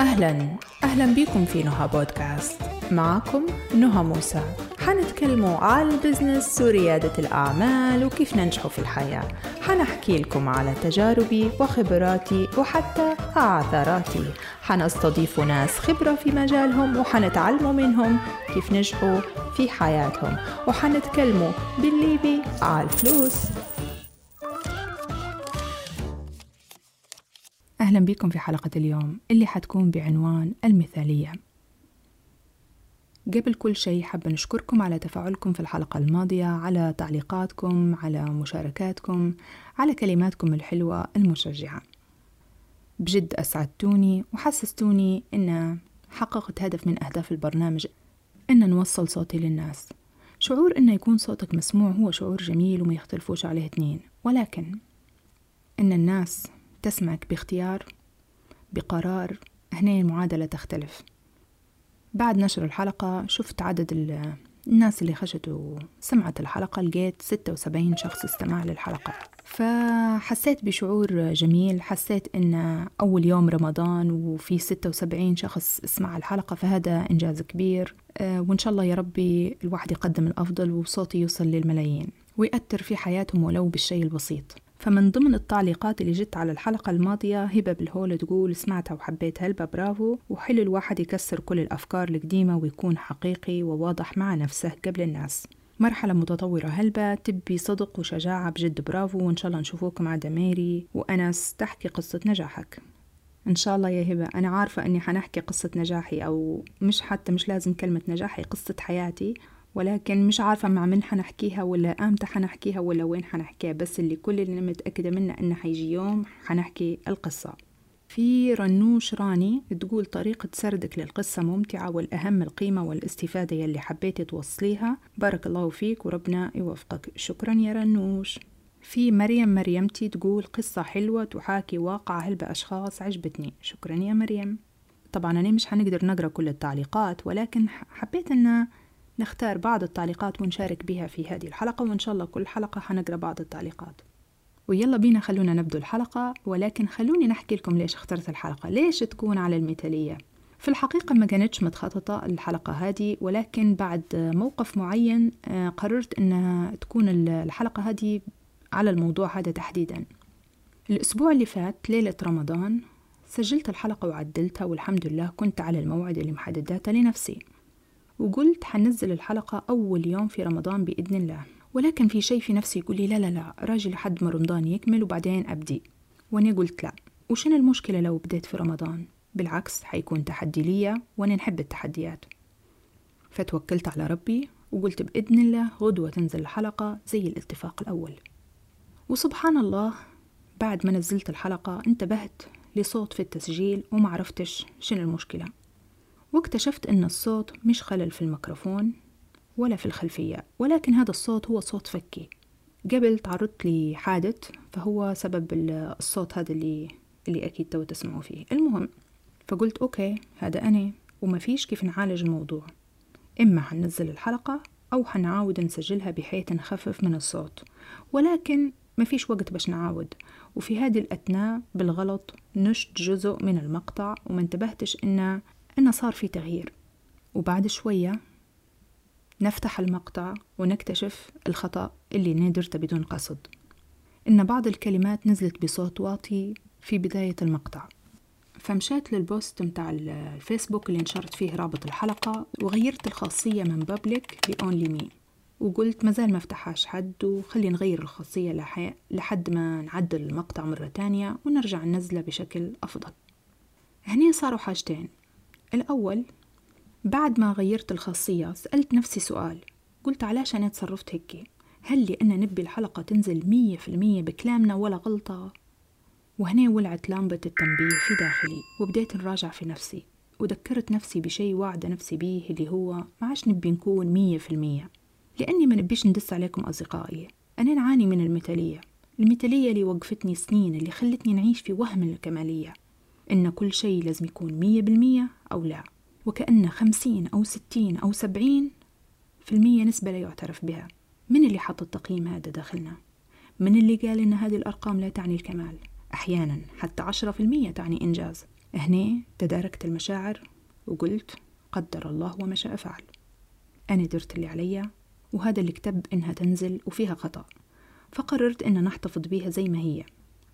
أهلا. أهلا بكم في نهى بودكاست. معكم نهى موسى. حنتكلموا على البزنس وريادة الأعمال وكيف ننجحوا في الحياة. حنحكي لكم على تجاربي وخبراتي وحتى عثراتي حنستضيف ناس خبرة في مجالهم وحنتعلموا منهم كيف نجحوا في حياتهم. وحنتكلموا بالليبي على الفلوس. أهلا بكم في حلقة اليوم اللي حتكون بعنوان المثالية. قبل كل شيء حابة نشكركم على تفاعلكم في الحلقة الماضية على تعليقاتكم على مشاركاتكم على كلماتكم الحلوة المشجعة. بجد أسعدتوني وحسستوني إن حققت هدف من أهداف البرنامج إن نوصل صوتي للناس. شعور إنه يكون صوتك مسموع هو شعور جميل وما يختلفوش عليه اثنين ولكن إن الناس تسمعك باختيار بقرار. هنا المعادلة تختلف. بعد نشر الحلقة شفت عدد الناس اللي خشت وسمعت الحلقة لقيت ستة وسبعين شخص استمع للحلقة. فحسيت بشعور جميل حسيت إن أول يوم رمضان وفي ستة وسبعين شخص اسمع الحلقة فهذا إنجاز كبير. آه، وإن شاء الله يا ربي الواحد يقدم الأفضل وصوتي يوصل للملايين ويأثر في حياتهم ولو بالشيء البسيط. فمن ضمن التعليقات اللي جت على الحلقة الماضية هبة بالهول تقول سمعتها وحبيتها هلبة برافو. وحلو الواحد يكسر كل الأفكار القديمة ويكون حقيقي وواضح مع نفسه قبل الناس. مرحلة متطورة هلبة تبي صدق وشجاعة بجد برافو. وإن شاء الله نشوفوكم عاد ميري وأنس تحكي قصة نجاحك. إن شاء الله يا هبة. أنا عارفة أني حنحكي قصة نجاحي أو مش حتى مش لازم كلمة نجاحي قصة حياتي. ولكن مش عارفة مع من حنحكيها ولا إمتى حنحكيها ولا وين حنحكيها بس اللي كل اللي متأكدة منه إنه حيجي يوم حنحكي القصة. في رنوش راني تقول طريقة سردك للقصة ممتعة والأهم القيمة والاستفادة يلي حبيتي توصليها. بارك الله فيك وربنا يوفقك. شكرا يا رنوش. في مريم مريمتي تقول قصة حلوة تحاكي واقع هلبة أشخاص عجبتني. شكرا يا مريم. طبعا أنا مش حنقدر نقرأ كل التعليقات ولكن حبيت أن نختار بعض التعليقات ونشارك بها في هذه الحلقة وإن شاء الله كل حلقة حنقرأ بعض التعليقات. ويلا بينا خلونا نبدو الحلقة ولكن خلوني نحكي لكم ليش اخترت الحلقة ليش تكون على المثالية. في الحقيقة ما كانتش متخططة الحلقة هذه ولكن بعد موقف معين آه، قررت أن تكون الحلقة هذه على الموضوع هذا تحديدا. الأسبوع اللي فات ليلة رمضان سجلت الحلقة وعدلتها والحمد لله كنت على الموعد اللي محدداته لنفسي. وقلت حنزل الحلقة أول يوم في رمضان بإذن الله. ولكن في شيء في نفسي يقول لي لا لا لا راجل لحد ما رمضان يكمل وبعدين أبدي. وأنا قلت لا. وشنو المشكلة لو بديت في رمضان؟ بالعكس حيكون تحدي ليا وأنا نحب التحديات. فتوكلت على ربي وقلت بإذن الله غدوة تنزل الحلقة زي الاتفاق الأول. وسبحان الله بعد ما نزلت الحلقة انتبهت لصوت في التسجيل وما عرفتش شنو المشكلة. واكتشفت أن الصوت مش خلل في الميكروفون ولا في الخلفية ولكن هذا الصوت هو صوت فكي. قبل تعرضت لحادث فهو سبب الصوت هذا اللي اللي أكيد تو تسمعوا فيه. المهم فقلت okay هذا أنا وما فيش كيف نعالج الموضوع. إما حننزل الحلقة أو حنعاود نسجلها بحيث نخفف من الصوت. ولكن ما فيش وقت باش نعاود. وفي هذه الأثناء بالغلط نشت جزء من المقطع وما انتبهتش إن إنه صار في تغيير. وبعد شوية نفتح المقطع ونكتشف الخطأ اللي ندرته بدون قصد. إن بعض الكلمات نزلت بصوت واطي في بداية المقطع. فمشيت للبوست متاع الفيسبوك اللي نشرت فيه رابط الحلقة وغيرت الخاصية من بابليك لأونلي مي وقلت مازال ما فتحهاش حد وخلي نغير الخاصية لحد ما نعدل المقطع مرة تانية ونرجع ننزله بشكل أفضل. هني صاروا حاجتين. الأول بعد ما غيرت الخاصية سألت نفسي سؤال. قلت علاش أنا تصرفت هيك؟ هل لأن نبي الحلقة تنزل مية في المية بكلامنا ولا غلطة؟ وهنا ولعت لامبة التنبيه في داخلي وبديت نراجع في نفسي. وذكرت نفسي بشي واعدة نفسي بيه اللي هو ما عادش نبي نكون مية في المية. لأني ما نبيش ندس عليكم أصدقائي. أنا نعاني من المثالية. المثالية اللي وقفتني سنين اللي خلتني نعيش في وهم الكمالية. إن كل شيء لازم يكون مية بالمية أو لا. وكأن خمسين أو ستين أو سبعين في المية نسبة لا يعترف بها. من اللي حط التقييم هذا داخلنا؟ من اللي قال إن هذه الأرقام لا تعني الكمال؟ أحيانا حتى عشرة في المية تعني إنجاز. هني تداركت المشاعر وقلت قدر الله وما شاء فعل. أنا درت اللي عليا وهذا اللي كتب إنها تنزل وفيها خطأ. فقررت إن نحتفظ بيها زي ما هي.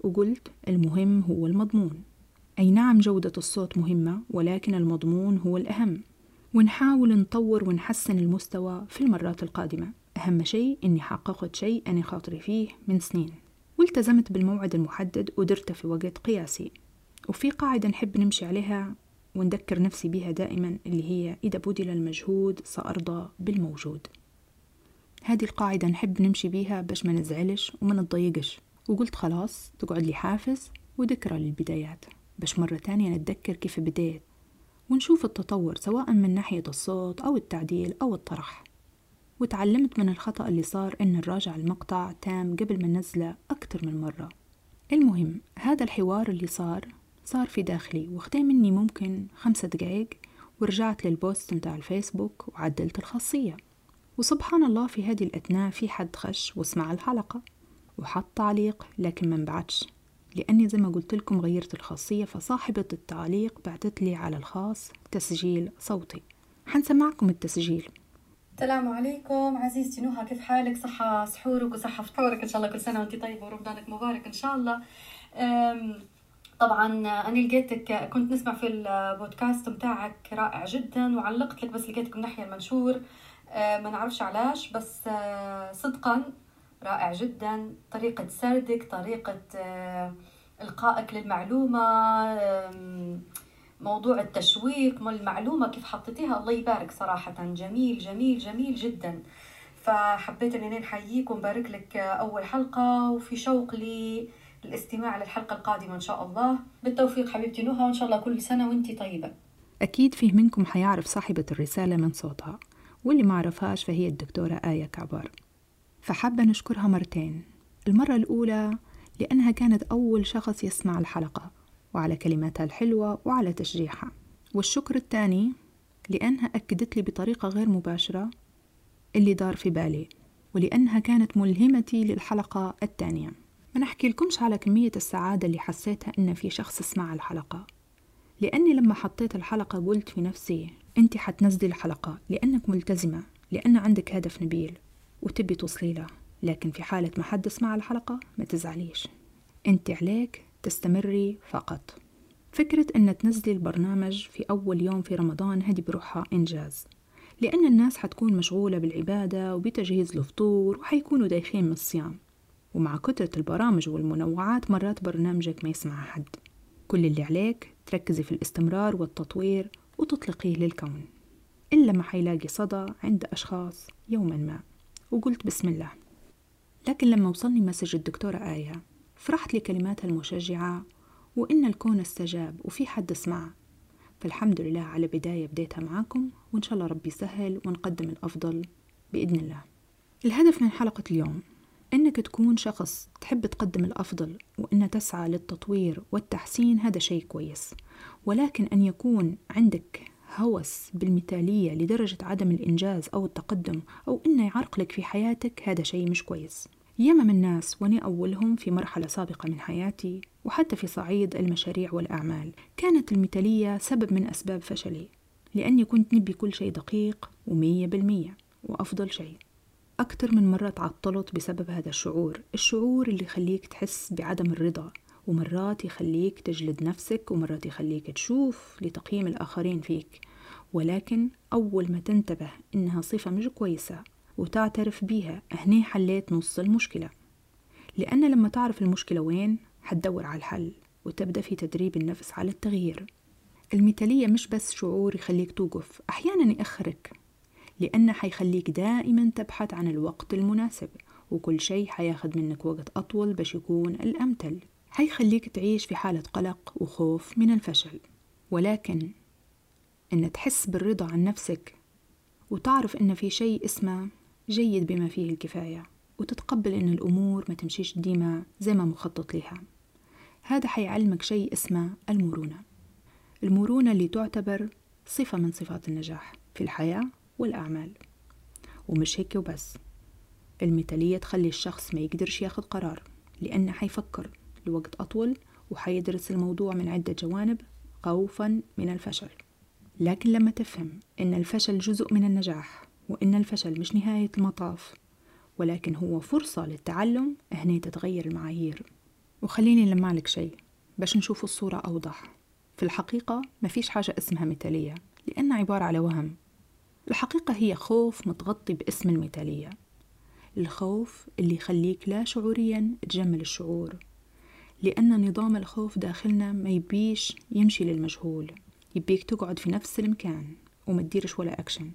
وقلت المهم هو المضمون. أي نعم جودة الصوت مهمة ولكن المضمون هو الأهم. ونحاول نطور ونحسن المستوى في المرات القادمة. أهم شيء إني حققت شيء أنا خاطري فيه من سنين. والتزمت بالموعد المحدد ودرته في وقت قياسي. وفي قاعدة نحب نمشي عليها ونذكر نفسي بيها دائما اللي هي إذا بذل المجهود سأرضى بالموجود. هذه القاعدة نحب نمشي بيها باش ما نزعلش وما نتضايقش. وقلت خلاص تقعد لي حافز وذكرى للبدايات. باش مرة تانية نتذكر كيف بديت ونشوف التطور سواء من ناحية الصوت أو التعديل أو الطرح. وتعلمت من الخطأ اللي صار إن نراجع المقطع تام قبل ما ننزله أكتر من مرة. المهم هذا الحوار اللي صار صار في داخلي واختي مني ممكن خمسة دقايق ورجعت للبوست متاع الفيسبوك وعدلت الخاصية. وسبحان الله في هذه الأثناء في حد خش وسمع الحلقة. وحط تعليق لكن ما انبعتش. لأني زي ما قلت لكم غيرت الخاصية فصاحبة التعليق بعتت لي على الخاص تسجيل صوتي. حنسمعكم التسجيل. السلام عليكم. عزيزتي نوها كيف حالك؟ صحة سحورك وصحة فطورك؟ إن شاء الله كل سنة وأنت طيبة ورمضانك مبارك إن شاء الله. طبعا أنا لقيتك كنت نسمع في البودكاست متاعك رائع جدا وعلقت لك بس لقيتك من ناحية المنشور. ما نعرفش علاش بس صدقا رائع جدا. طريقة سردك طريقة إلقائك للمعلومة موضوع التشويق المعلومة كيف حطيتيها؟ الله يبارك صراحة. جميل جميل جميل جدا. فحبيت إني نحييك ونبارك لك أول حلقة وفي شوق لي الاستماع للحلقة القادمة إن شاء الله. بالتوفيق حبيبتي نهى وإن شاء الله كل سنة وانت طيبة. أكيد فيه منكم حيعرف صاحبة الرسالة من صوتها واللي ما عرفهاش فهي الدكتورة آية كعبار. فحابة نشكرها مرتين. المرة الأولى لأنها كانت أول شخص يسمع الحلقة وعلى كلماتها الحلوة وعلى تشجيعها والشكر الثاني لأنها أكدت لي بطريقة غير مباشرة اللي دار في بالي ولأنها كانت ملهمتي للحلقة الثانية. ما نحكي لكمش على كمية السعادة اللي حسيتها إن في شخص سمع الحلقة. لأني لما حطيت الحلقة قلت في نفسي أنت حتنزلي الحلقة لأنك ملتزمة لأن عندك هدف نبيل. وتبي توصلي له لكن في حالة ما حد سمع الحلقة ما تزعليش. أنت عليك تستمري فقط. فكرة أن تنزلي البرنامج في أول يوم في رمضان هدي بروحها إنجاز. لأن الناس حتكون مشغولة بالعبادة وبتجهيز الفطور وحيكونوا دايخين من الصيام. ومع كثرة البرامج والمنوعات مرات برنامجك ما يسمع حد. كل اللي عليك تركزي في الاستمرار والتطوير وتطلقيه للكون. إلا ما حيلاقي صدى عند أشخاص يوما ما. وقلت بسم الله. لكن لما وصلني مسج الدكتورة آية فرحت لكلماتها المشجعة وإن الكون استجاب وفي حد سمع فالحمد لله على بداية بديتها معاكم وإن شاء الله ربي يسهل ونقدم الأفضل بإذن الله. الهدف من حلقة اليوم إنك تكون شخص تحب تقدم الأفضل وإن تسعى للتطوير والتحسين هذا شيء كويس. ولكن أن يكون عندك هوس بالمثالية لدرجة عدم الإنجاز أو التقدم أو إنه يعرقلك في حياتك هذا شيء مش كويس. ياما من ناس وأنا أولهم في مرحلة سابقة من حياتي وحتى في صعيد المشاريع والأعمال. كانت المثالية سبب من أسباب فشلي لأني كنت نبي كل شيء دقيق ومية بالمية وأفضل شيء. أكتر من مرة تعطلت بسبب هذا الشعور الشعور اللي يخليك تحس بعدم الرضا. ومرات يخليك تجلد نفسك ومرات يخليك تشوف لتقييم الآخرين فيك. ولكن أول ما تنتبه إنها صفة مش كويسة وتعترف بيها هني حليت نص المشكلة. لأن لما تعرف المشكلة وين حتدور على الحل وتبدأ في تدريب النفس على التغيير. المثالية مش بس شعور يخليك توقف أحيانا يأخرك لأنه حيخليك دائما تبحث عن الوقت المناسب وكل شيء حياخد منك وقت أطول باش يكون الأمثل. حيخليك تعيش في حالة قلق وخوف من الفشل. ولكن إن تحس بالرضا عن نفسك وتعرف إن في شيء اسمه جيد بما فيه الكفاية وتتقبل إن الأمور ما تمشيش ديما زي ما مخطط لها هذا حيعلمك شيء اسمه المرونة. المرونة اللي تعتبر صفة من صفات النجاح في الحياة والأعمال. ومش هيك وبس. المثالية تخلي الشخص ما يقدرش ياخد قرار لأنه حيفكر. لوقت أطول وحيدرس الموضوع من عدة جوانب خوفا من الفشل. لكن لما تفهم إن الفشل جزء من النجاح وإن الفشل مش نهاية المطاف ولكن هو فرصة للتعلم هنا تتغير المعايير. وخليني نلمع لك شيء باش نشوف الصورة أوضح. في الحقيقة ما فيش حاجة اسمها مثالية لأنها عبارة على وهم. الحقيقة هي خوف متغطي باسم المثالية. الخوف اللي يخليك لا شعوريا تجمل الشعور. لأن نظام الخوف داخلنا ما يبيش يمشي للمجهول. يبيك تقعد في نفس المكان وما تديرش ولا أكشن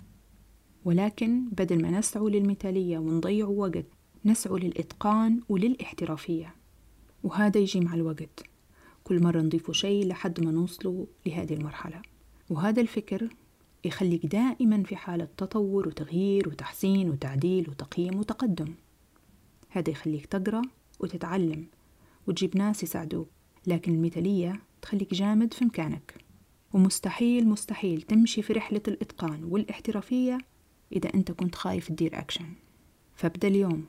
ولكن بدل ما نسعوا للمثالية ونضيع وقت نسعوا للإتقان وللاحترافية. وهذا يجي مع الوقت. كل مرة نضيفوا شيء لحد ما نوصلوا لهذه المرحلة. وهذا الفكر يخليك دائما في حالة تطور وتغيير وتحسين وتعديل وتقييم وتقدم. هذا يخليك تقرأ وتتعلم. وتجيب ناس يساعدوك لكن المثالية تخليك جامد في مكانك. ومستحيل مستحيل تمشي في رحلة الإتقان والإحترافية إذا أنت كنت خايف تدير أكشن. فابدأ اليوم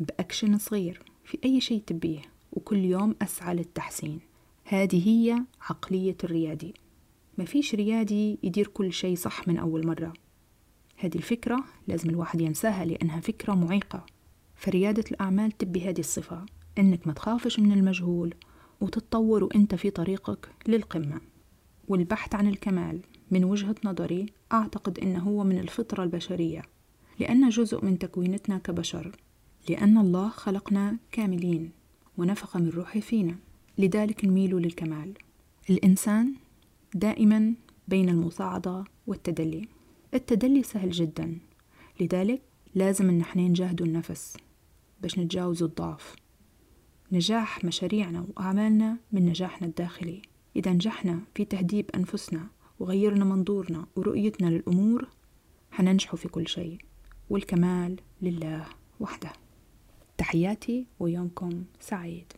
بأكشن صغير في أي شيء تبيه وكل يوم أسعى للتحسين. هذه هي عقلية الريادي. ما فيش ريادي يدير كل شيء صح من أول مرة. هذه الفكرة لازم الواحد ينساها لأنها فكرة معيقة. فريادة الأعمال تبي هذه الصفة. إنك ما تخافش من المجهول وتتطور وإنت في طريقك للقمة. والبحث عن الكمال من وجهة نظري أعتقد إنه هو من الفطرة البشرية لأن جزء من تكوينتنا كبشر لأن الله خلقنا كاملين ونفخ من روحه فينا. لذلك نميل للكمال. الإنسان دائما بين المصاعدة والتدلي. التدلي سهل جدا لذلك لازم إن إحنا نجاهدوا النفس باش نتجاوزوا الضعف. نجاح مشاريعنا وأعمالنا من نجاحنا الداخلي. إذا نجحنا في تهذيب أنفسنا وغيرنا منظورنا ورؤيتنا للأمور حننجحوا في كل شيء. والكمال لله وحده. تحياتي ويومكم سعيد.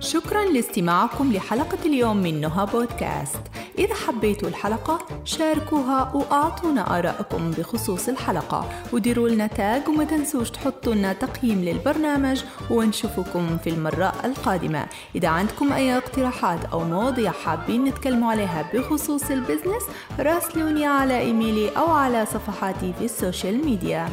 شكرا لاستماعكم لحلقة اليوم من نهى بودكاست. إذا حبيتوا الحلقة شاركوها وأعطونا آراءكم بخصوص الحلقة. وديروا لنا tag وما تنسوش تحطوا لنا تقييم للبرنامج ونشوفكم في المرة القادمة. إذا عندكم أي اقتراحات أو مواضيع حابين نتكلموا عليها بخصوص ال business راسلوني على إيميلي أو على صفحاتي في ال social media.